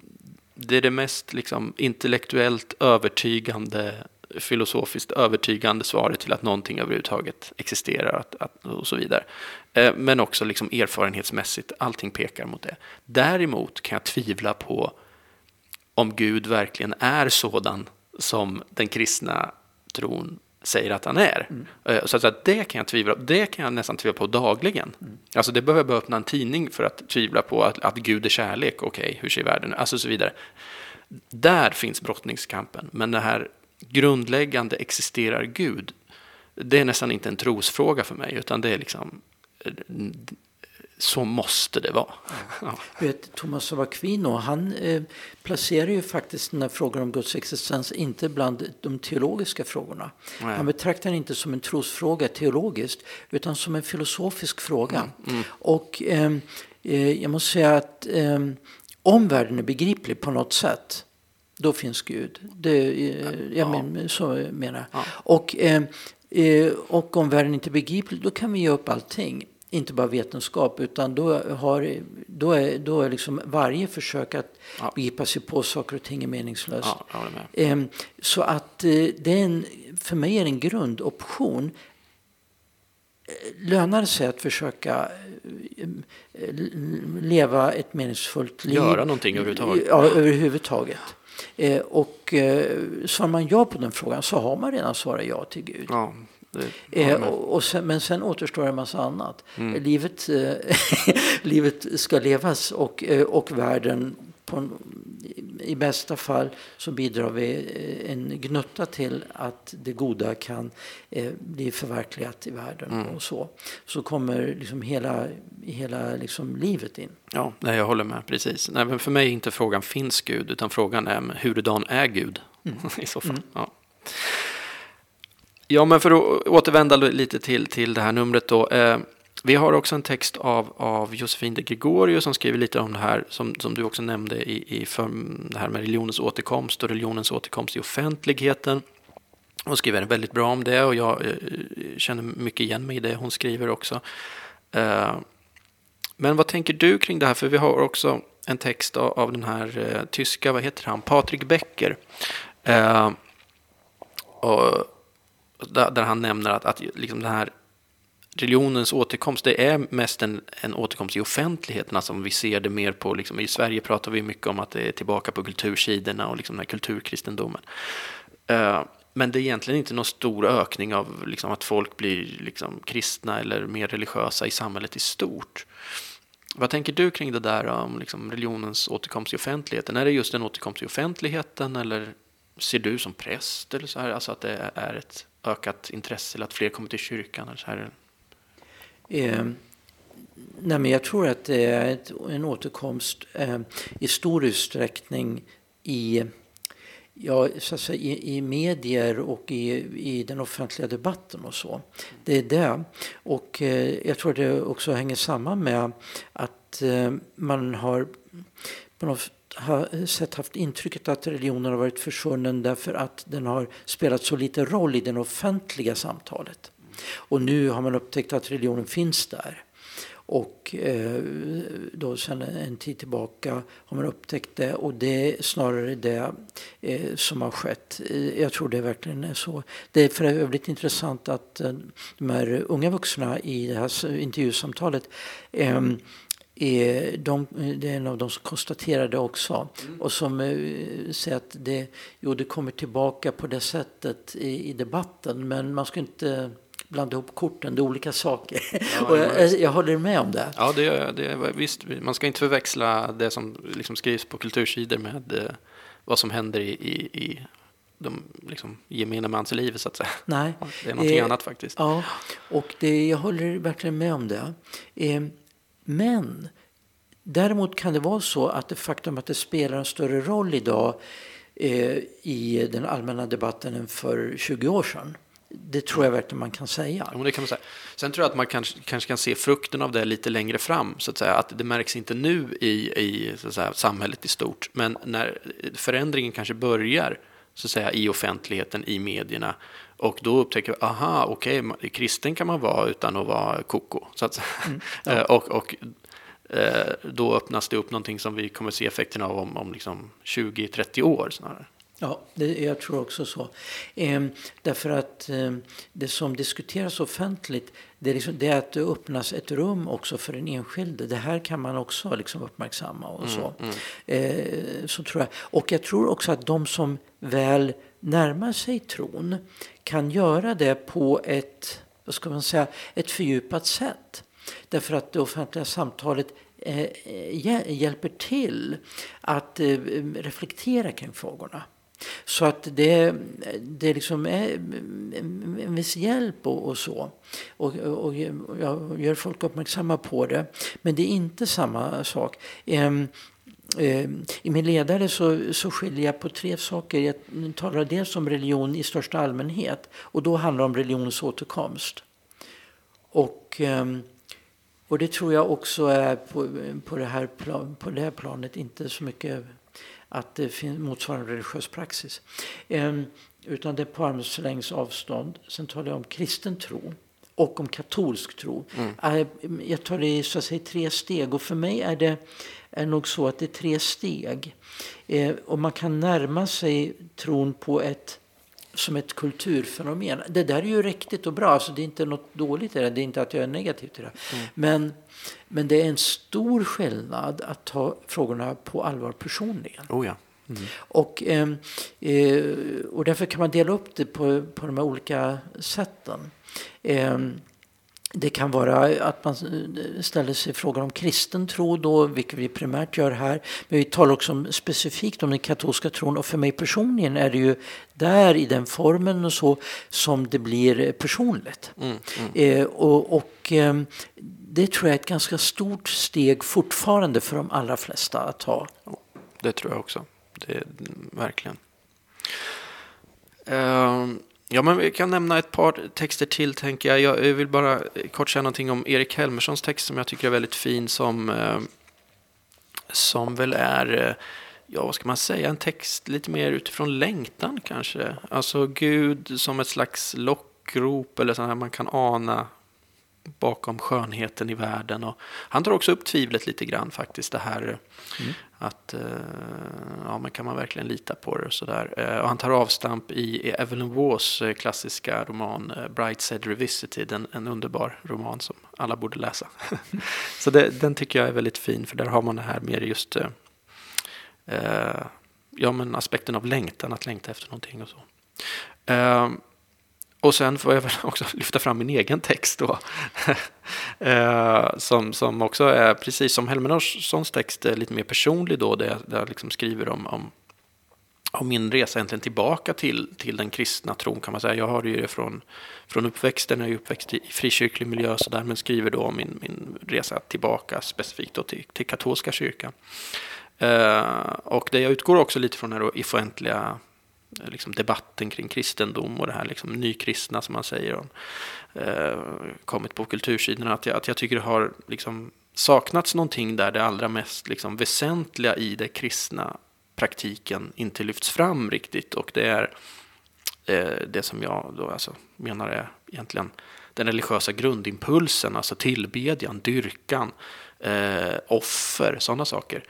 det är det mest liksom, intellektuellt övertygande, filosofiskt övertygande svaret till att någonting överhuvudtaget existerar att, att, och så vidare. Eh, men också liksom erfarenhetsmässigt, allting pekar mot det. Däremot kan jag tvivla på om Gud verkligen är sådan som den kristna tron säger att han är. Mm. Eh, så att det kan jag tvivla Det kan jag nästan tvivla på dagligen. Mm. Alltså det behöver bara öppna en tidning för att tvivla på att, att Gud är kärlek. Okej, okay, hur ser världen ut? Alltså så vidare. Där finns brottningskampen. Men det här grundläggande existerar Gud. Det är nästan inte en trosfråga för mig, utan det är liksom eh, så måste det vara. Ja. Vet, Thomas av Aquino han eh, placerar ju faktiskt den här frågan om Guds existens inte bland de teologiska frågorna. Nej. Han betraktar den inte som en trosfråga teologiskt utan som en filosofisk fråga. Mm. Mm. Och ehm, eh, jag måste säga att eh, om världen är begriplig på något sätt då finns Gud. Det, eh, jag ja. men, så menar jag. Ja. Och, ehm, eh, och om världen inte är begriplig då kan vi ge upp allting inte bara vetenskap utan då, har, då är, då är liksom varje försök att ja. begripa sig på saker och ting är meningslöst. Ja, ehm, så att eh, det är en, för mig är det en grundoption. Lönar det sig att försöka eh, leva ett meningsfullt liv? Göra någonting överhuvudtaget? Ja, överhuvudtaget. Eh, och svarar man ja på den frågan så har man redan svarat ja till Gud. Ja. Eh, och, sen, men sen återstår en massa annat. Mm. Livet, eh, [LAUGHS] livet ska levas och, eh, och världen på, i bästa fall så bidrar vi eh, en gnutta till att det goda kan eh, bli förverkligat i världen. Mm. och Så Så kommer liksom hela, hela liksom livet in. Ja, nej, jag håller med. Precis. Nej, men för mig är inte frågan finns Gud, utan frågan är hurudan är Gud mm. [LAUGHS] i så fall. Mm. Ja. Ja, men för att återvända lite till, till det här numret då. Eh, vi har också en text av, av Josefin de Gregorio som skriver lite om det här som, som du också nämnde i, i för, det här med religionens återkomst och religionens återkomst i offentligheten. Hon skriver väldigt bra om det och jag eh, känner mycket igen mig i det hon skriver också. Eh, men vad tänker du kring det här? För vi har också en text av, av den här eh, tyska, vad heter han, Patrik Becker. Eh, och, där han nämner att, att liksom den här religionens återkomst, det är mest en, en återkomst i offentligheten. Alltså om vi ser det mer på, liksom, i Sverige pratar vi mycket om att det är tillbaka på kultursidorna och liksom den här kulturkristendomen. Uh, men det är egentligen inte någon stor ökning av liksom, att folk blir liksom, kristna eller mer religiösa i samhället i stort. Vad tänker du kring det där om liksom, religionens återkomst i offentligheten? Är det just en återkomst i offentligheten eller ser du som präst eller så här, alltså att det är ett ökat intresse eller att fler kommer till kyrkan? Eller så här? Eh, nej men jag tror att det är ett, en återkomst eh, i stor utsträckning i, ja, så att säga, i, i medier och i, i den offentliga debatten och så. Det är det. Och eh, jag tror det också hänger samman med att eh, man har på något har sett haft intrycket att religionen har varit försvunnen därför att den har spelat så lite roll i det offentliga samtalet. Och nu har man upptäckt att religionen finns där. Och eh, då sen en tid tillbaka har man upptäckt det och det är snarare det eh, som har skett. Eh, jag tror det verkligen är så. Det är för övrigt intressant att eh, de här unga vuxna i det här intervjusamtalet eh, är de, det är en av de som konstaterar det också. Mm. Och som uh, säger att det, jo, det kommer tillbaka på det sättet i, i debatten. Men man ska inte blanda ihop korten, det är olika saker. Ja, [LAUGHS] och jag, jag, håller med om det. Ja, det, det, visst, man ska inte förväxla det som liksom skrivs på kultursidor med eh, vad som händer i, i, i de liksom, gemene mans liv, så att säga. Nej. Det är någonting eh, annat faktiskt. Ja, och det, jag håller verkligen med om det. Eh, men däremot kan det vara så att det faktum att det spelar en större roll idag eh, i den allmänna debatten än för 20 år sedan det tror jag verkligen man kan säga. Ja, det kan man säga. Sen tror jag att man kanske, kanske kan se frukten av det lite längre fram. Så att, säga. att Det märks inte nu i, i så att säga, samhället i stort, men när förändringen kanske börjar så att säga, i offentligheten, i medierna, och då upptäcker vi, aha, okej, okay, kristen kan man vara utan att vara koko. Så att, mm, ja. [LAUGHS] och, och eh, då öppnas det upp någonting som vi kommer se effekterna av om, om liksom 20-30 år snarare. Ja, det, jag tror också så. Eh, därför att eh, det som diskuteras offentligt det är, liksom, det är, att det öppnas ett rum också för den enskilde. Det här kan man också liksom uppmärksamma och så. Mm, mm. Eh, så tror jag. Och jag tror också att de som väl närmar sig tron kan göra det på ett, vad ska man säga, ett fördjupat sätt. Därför att det offentliga samtalet eh, hjälper till att eh, reflektera kring frågorna. Så att det, det liksom är en viss hjälp och, och så. Och, och, jag gör folk uppmärksamma på det. Men det är inte samma sak. Ehm, ehm, I min ledare så, så skiljer jag på tre saker. Jag talar dels om religion i största allmänhet och då handlar det om religionens återkomst. Och, ehm, och det tror jag också är på, på, det här plan, på det här planet inte så mycket att det finns motsvarande religiös praxis. Ehm, utan det är på armslängds avstånd. Sen talar jag om kristen tro och om katolsk tro. Mm. Jag tar det i så att säga, tre steg och för mig är det är nog så att det är tre steg. Eh, och man kan närma sig tron på ett som ett kulturfenomen. Det där är ju riktigt och bra, alltså det är inte något dåligt i det, det är inte att jag är negativ till det. Mm. Men, men det är en stor skillnad att ta frågorna på allvar personligen. Oh ja. Mm. Och, eh, och därför kan man dela upp det på, på de här olika sätten. Eh, det kan vara att man ställer sig frågan om kristen tro, då, vilket vi primärt gör här. Men vi talar också om, specifikt om den katolska tron och för mig personligen är det ju där i den formen och så som det blir personligt. Mm, mm. Eh, och, och eh, det tror jag är ett ganska stort steg fortfarande för de allra flesta att ta. Det tror jag också. Det, verkligen. Um. Ja, men vi kan nämna ett par texter till, tänker jag. Jag vill bara kort säga någonting om Erik Helmerssons text som jag tycker är väldigt fin, som, eh, som väl är, eh, ja, vad ska man säga, en text lite mer utifrån längtan kanske. Alltså Gud som ett slags lockrop eller sånt här man kan ana bakom skönheten i världen. Och han tar också upp tvivlet lite grann faktiskt. Det här eh, mm att eh, ja, men kan man verkligen lita på det och sådär. Eh, och han tar avstamp i Evelyn Waughs eh, klassiska roman eh, Bright Said Revisited. En, en underbar roman som alla borde läsa. [LAUGHS] Så det, den tycker jag är väldigt fin för där har man det här mer just eh, eh ja, men aspekten av längtan, att längta efter någonting och så. Och sen får jag väl [LAUGHS] också lyfta fram min egen text då. [LAUGHS] Eh, som, som också är, precis som Helmerssons text, lite mer personlig då, där jag, där jag liksom skriver om, om, om min resa egentligen tillbaka till, till den kristna tron kan man säga. Jag har ju det från, från uppväxten, jag är uppväxt i frikyrklig miljö så där, men skriver då om min, min resa tillbaka specifikt då till, till katolska kyrkan. Eh, och det jag utgår också lite från är då offentliga Eh, liksom debatten kring kristendom och det här liksom nykristna som man säger. Och, eh, kommit på kultursidorna. Att jag, att jag tycker det har liksom saknats någonting där det allra mest liksom, väsentliga i det kristna praktiken inte lyfts fram riktigt. Och det är eh, det som jag då alltså menar är egentligen den religiösa grundimpulsen, alltså tillbedjan, dyrkan, eh, offer, sådana saker.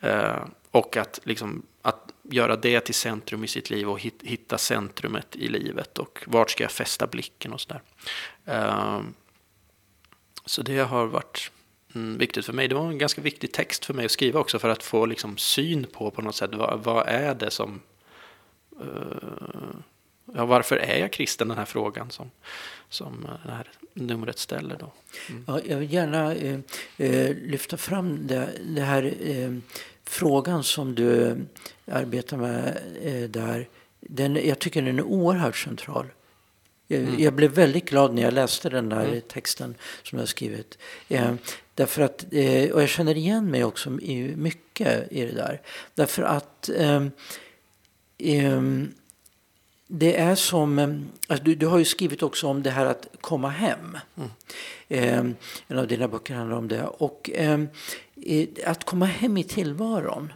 Eh, och att, liksom, att göra det till centrum i sitt liv och hitta centrumet i livet och vart ska jag fästa blicken och sådär. Ehm, så det har varit mm, viktigt för mig. Det var en ganska viktig text för mig att skriva också för att få liksom, syn på på något sätt vad, vad är det som eh, ja, varför är jag kristen, den här frågan som, som eh, det här numret ställer. Då. Mm. Ja, jag vill gärna eh, eh lyfta fram det, det här eh, frågan som du arbetar med eh, där. Den, jag tycker den är oerhört central. Jag, mm. jag, blev väldigt glad när jag läste den där mm. texten som har skrivit. Eh, därför att, eh, och jag känner igen mig också i mycket i det där. Därför att det är som, eh, alltså du, du, har ju skrivit också om det här att komma hem. Mm. Eh, en av dina böcker handlar om det. Och eh, att komma hem i tillvaron.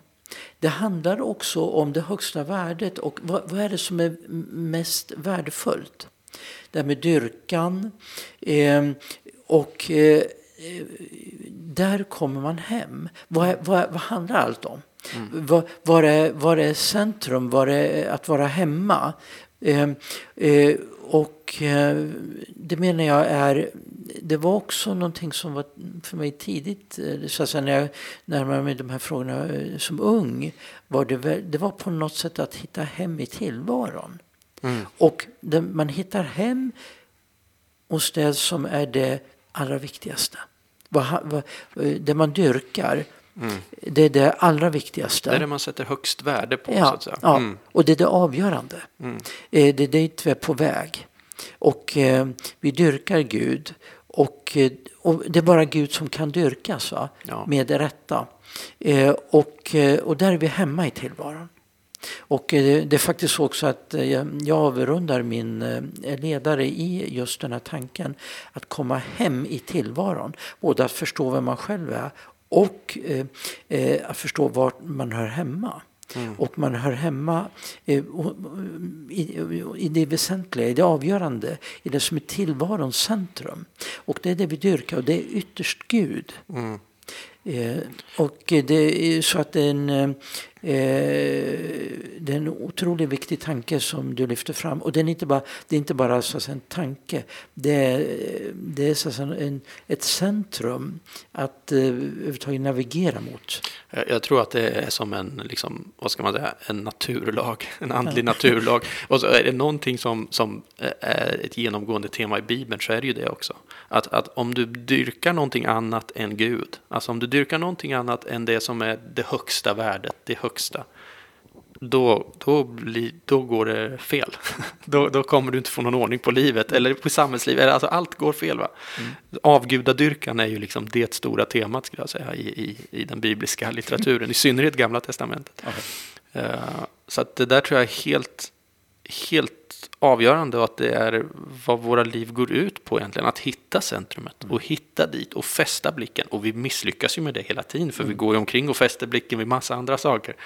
Det handlar också om det högsta värdet och vad, vad är det som är mest värdefullt? Det här med dyrkan eh, och eh, där kommer man hem. Vad, vad, vad handlar allt om? Mm. Var, var, är, var är centrum? Var är att vara hemma? Eh, eh, och eh, det menar jag är, det var också någonting som var för mig tidigt, eh, så att när jag närmade mig de här frågorna som ung, var det, det var på något sätt att hitta hem i tillvaron. Mm. Och det, man hittar hem hos det som är det allra viktigaste. Det man dyrkar Mm. Det är det allra viktigaste. Det är det man sätter högst värde på. Ja, ja. Mm. och det är det avgörande. Mm. Eh, det är dit vi är på väg. Och eh, vi dyrkar Gud. Och, eh, och, det är bara Gud som kan dyrkas va? Ja. med det rätta. Eh, och, eh, och där är vi hemma i tillvaron. Och det är faktiskt så också att jag avrundar min ledare i just den här tanken att komma hem i tillvaron. Både att förstå vem man själv är och eh, eh, att förstå var man hör hemma. Mm. Och man hör hemma eh, i, i det väsentliga, i det avgörande, i det som är tillvarons centrum. Och det är det vi dyrkar och det är ytterst Gud. Mm. Eh, och det är så att en, eh, det är en otroligt viktig tanke som du lyfter fram. Och det är inte bara, det är inte bara så att säga, en tanke, det är, det är så att säga, en, ett centrum att eh, överhuvudtaget navigera mot. Jag tror att det är som en, liksom, vad ska man säga, en naturlag, [LAUGHS] en andlig naturlag. [LAUGHS] Och är det någonting som, som är ett genomgående tema i Bibeln så är det ju det också. Att, att om du dyrkar någonting annat än Gud, alltså om du dyrkar någonting annat än det som är det högsta värdet, det högsta, då, då, bli, då går det fel. [LAUGHS] då, då kommer du inte få någon ordning på livet eller på samhällslivet. Alltså allt går fel. Va? Mm. Avgudadyrkan är ju liksom det stora temat skulle jag säga i, i, i den bibliska [LAUGHS] litteraturen, i synnerhet Gamla Testamentet. Okay. Uh, eh, så att det där tror jag är helt, helt avgörande och att det är vad våra liv går ut på egentligen. Att hitta centrumet och hitta dit och fästa blicken. Och vi misslyckas ju med det hela tiden för vi går ju omkring och fäster blicken vid massa andra saker.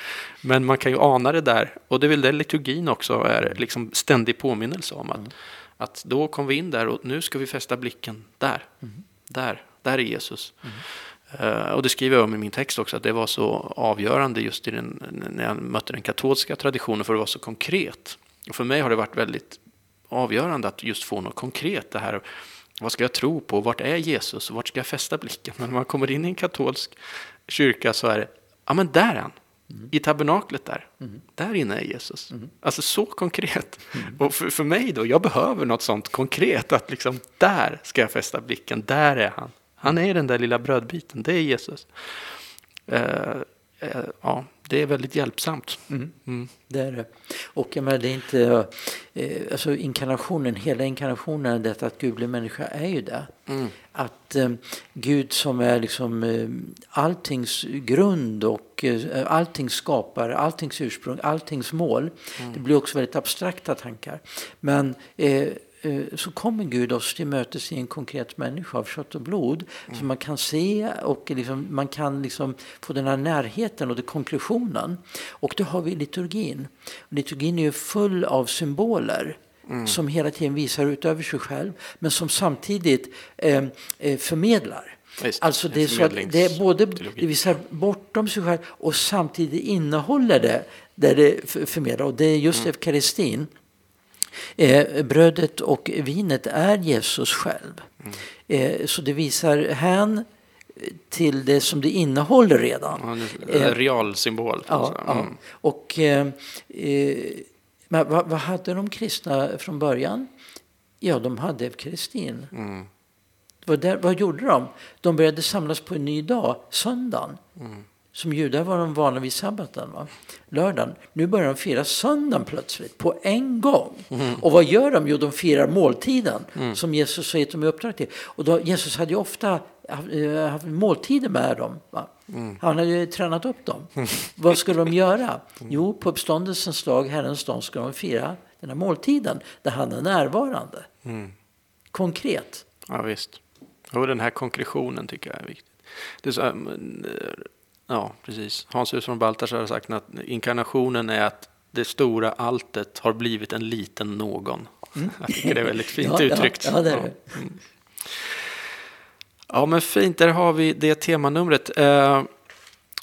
Men man kan ju ana det där och det är väl det liturgin också är liksom ständig påminnelse om. Att, mm. att då kom vi in där och nu ska vi fästa blicken där. Mm. Där, där är Jesus. Mm. Uh, och det skriver jag om i min text också, att det var så avgörande just i den, när jag mötte den katolska traditionen, för det var så konkret. Och för mig har det varit väldigt avgörande att just få något konkret. Det här, vad ska jag tro på? Vart är Jesus? Vart ska jag fästa blicken? Men när man kommer in i en katolsk kyrka så är det, ja men där är han. Mm. I tabernaklet där. Mm. Där inne är Jesus. Mm. Alltså så konkret. Mm. Och för, för mig då, jag behöver något sånt konkret. Att liksom, där ska jag fästa blicken. Där är han. Han är den där lilla brödbiten. Det är Jesus. Eh, ja, det är väldigt hjälpsamt. Mm. Mm. Det är det. Och jag menar, det är inte, eh, alltså inkarnationen, hela inkarnationen, detta att Gud blir människa är ju det. Mm. Att eh, Gud som är liksom eh, alltings grund och eh, alltings skapare, alltings ursprung, alltings mål. Mm. Det blir också väldigt abstrakta tankar. Men eh, eh, så kommer Gud oss till mötes i en konkret människa av kött och blod. Mm. Så man kan se och liksom, man kan liksom få den här närheten och det konklusionen. Och det har vi i liturgin. Liturgin är ju full av symboler. Mm. som hela tiden visar utöver sig själv men som samtidigt eh, eh förmedlar. Just, alltså det är, så det är både det visar bortom sig själv och samtidigt innehåller det där det förmedlar. Och det är just mm. eukaristin. Eh, brödet och vinet är Jesus själv. Mm. Eh, så det visar hän till det som det innehåller redan. Ja, en real symbol. Ja, mm. ja. Och, eh, eh, men vad, vad, hade de kristna från början? Ja, de hade eukaristin. Mm. Vad, där, vad gjorde de? De började samlas på en ny dag, söndagen. Mm. Som judar var de vana vid sabbaten, va? lördagen. Nu börjar de fira söndagen plötsligt, på en gång. Mm. Och vad gör de? Jo, de firar måltiden mm. som Jesus har gett dem i uppdrag till. Och då, Jesus hade ju ofta eh, haft måltider med dem. Mm. Han hade ju tränat upp dem. vad skulle de göra? Jo, på uppståndelsens dag, Herrens dag, ska de fira den här måltiden där han är närvarande. Mm. Konkret. Ja, visst. Och den här konkretionen tycker jag är viktig. Det är så, eh, ja, precis. Hans Hus från Baltasar har sagt att inkarnationen är att det stora alltet har blivit en liten någon. Mm. Jag tycker det är väldigt fint [LAUGHS] ja, uttryckt. Ja, ja, det är det. Ja. Mm. ja, men fint. Där har vi det temanumret. Eh,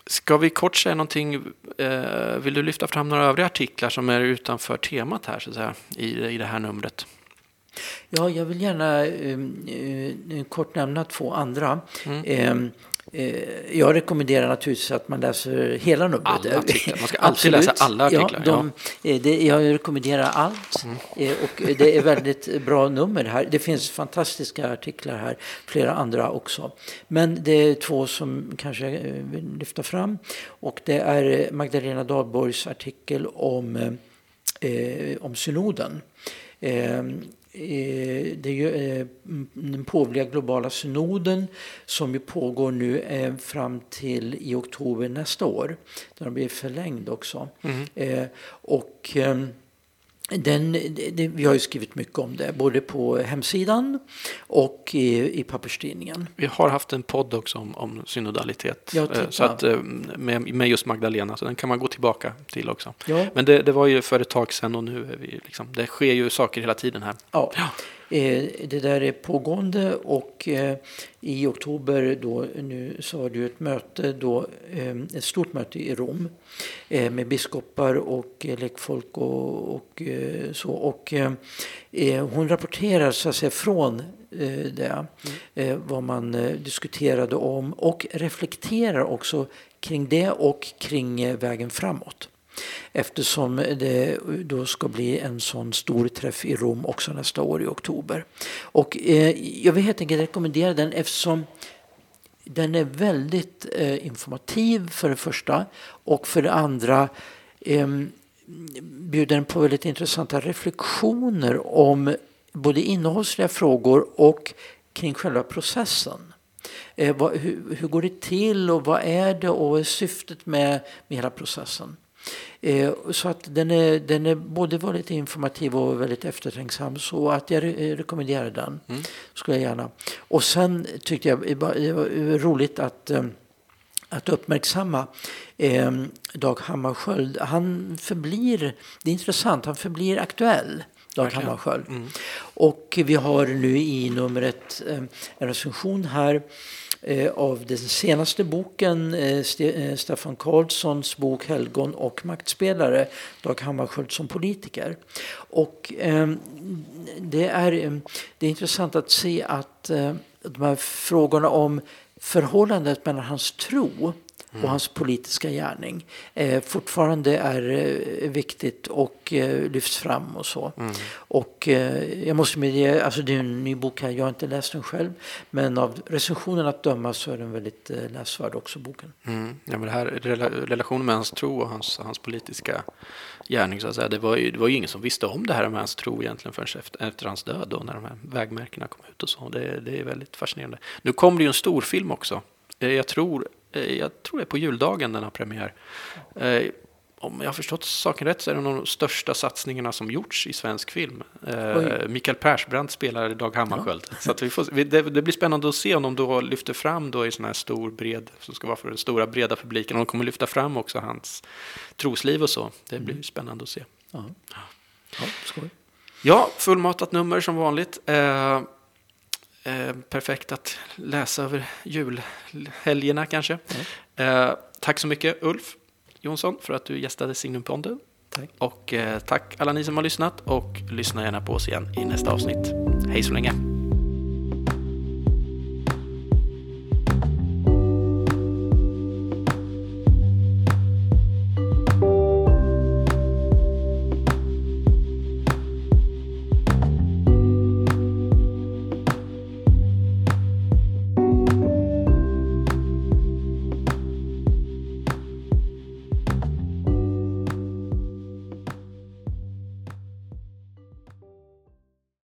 ska vi kort säga någonting? Eh, vill du lyfta fram några övriga artiklar som är utanför temat här, så att säga, i, i det här numret? Ja, jag vill gärna eh, kort nämna två andra. Mm. Eh, jag rekommenderar naturligtvis att man läser hela numret. Alla artiklar. Man ska alltid läsa alla artiklar. Ja, de, ja. Eh, det, jag rekommenderar allt. Mm. Eh, och det är väldigt bra nummer här. Det finns fantastiska artiklar här, flera andra också. Men det är två som kanske jag vill lyfta fram. Och det är Magdalena Dahlborgs artikel om, eh, om synoden. Eh, det är ju eh, den påvliga globala synoden som ju pågår nu eh, fram till i oktober nästa år. Den blir förlängd också. Mm. Och den, det, vi har ju skrivit mycket om det, både på hemsidan och i, i papperstidningen. Vi har haft en podd också om, om synodalitet, ja, så att, med, med just Magdalena, så den kan man gå tillbaka till också. Ja. Men det, det var ju för ett tag sedan och nu är vi liksom, det sker ju saker hela tiden här. Ja. ja. Eh, det där är pågående och eh, i oktober då, nu så var det ett möte då, eh, ett stort möte i Rom med biskopar och lekfolk och, och så. Och hon rapporterar så att säga från det, vad man diskuterade om och reflekterar också kring det och kring vägen framåt eftersom det då ska bli en sån stor träff i Rom också nästa år i oktober. Och eh, jag vill helt enkelt rekommendera den eftersom den är väldigt eh, informativ för det första och för det andra eh, bjuder den på väldigt intressanta reflektioner om både innehållsliga frågor och kring själva processen. Eh, vad, hur, hur, går det till och vad är det och vad är syftet med, med hela processen? Eh, så att den är, den är både väldigt informativ och väldigt eftertänksam. Så att jag rekommenderar den. Mm. Skulle jag gärna. Och sen tyckte jag det var roligt att eh, att uppmärksamma eh, Dag Hammarskjöld. Han förblir, det är intressant, han förblir aktuell. Dag okay. Hammarskjöld. Mm. Och vi har nu i numret eh, en recension här Eh, Eh, av den senaste boken, eh, eh, Staffan Karlssons bok Helgon och maktspelare, Dag Hammarskjöld som politiker. Och ehm, det är, ehm, det är intressant att se att de här frågorna om förhållandet mellan hans tro och hans politiska gärning eh, fortfarande är eh, viktigt och eh, lyfts fram och så. Mm. Och eh, jag måste medge, alltså det är en ny bok här, jag har inte läst den själv, men av recensionen att döma så är den väldigt eh, läsvärd också, boken. Mm. Ja, men det här relationen med hans tro och hans, hans politiska gärning, så att säga, det var, ju, det var ju ingen som visste om det här med hans tro egentligen förrän efter, efter hans död, då, när de här vägmärkena kom ut och så. Det, det är väldigt fascinerande. Nu kommer det ju en storfilm också. Eh, jag tror jag tror det är på juldagen den har premiär. Eh, om jag har förstått saken rätt så är det en av de största satsningarna som gjorts i svensk film. Eh, Mikael Persbrandt spelar Dag Hammarskjöld. Ja. Så vi får, det, det, blir spännande att se om de då lyfter fram då i sån här stor bred, som ska vara för den stora breda publiken. Och de kommer lyfta fram också hans trosliv och så. Det blir mm. spännande att se. Ja, ja skoj. Ja, fullmatat nummer som vanligt. Eh, perfekt att läsa över julhelgerna kanske. Mm. Eh, tack så mycket Ulf Jonsson för att du gästade Signumpodden. Tack. Och eh, tack alla ni som har lyssnat och lyssna gärna på oss igen i nästa avsnitt. Hej så länge!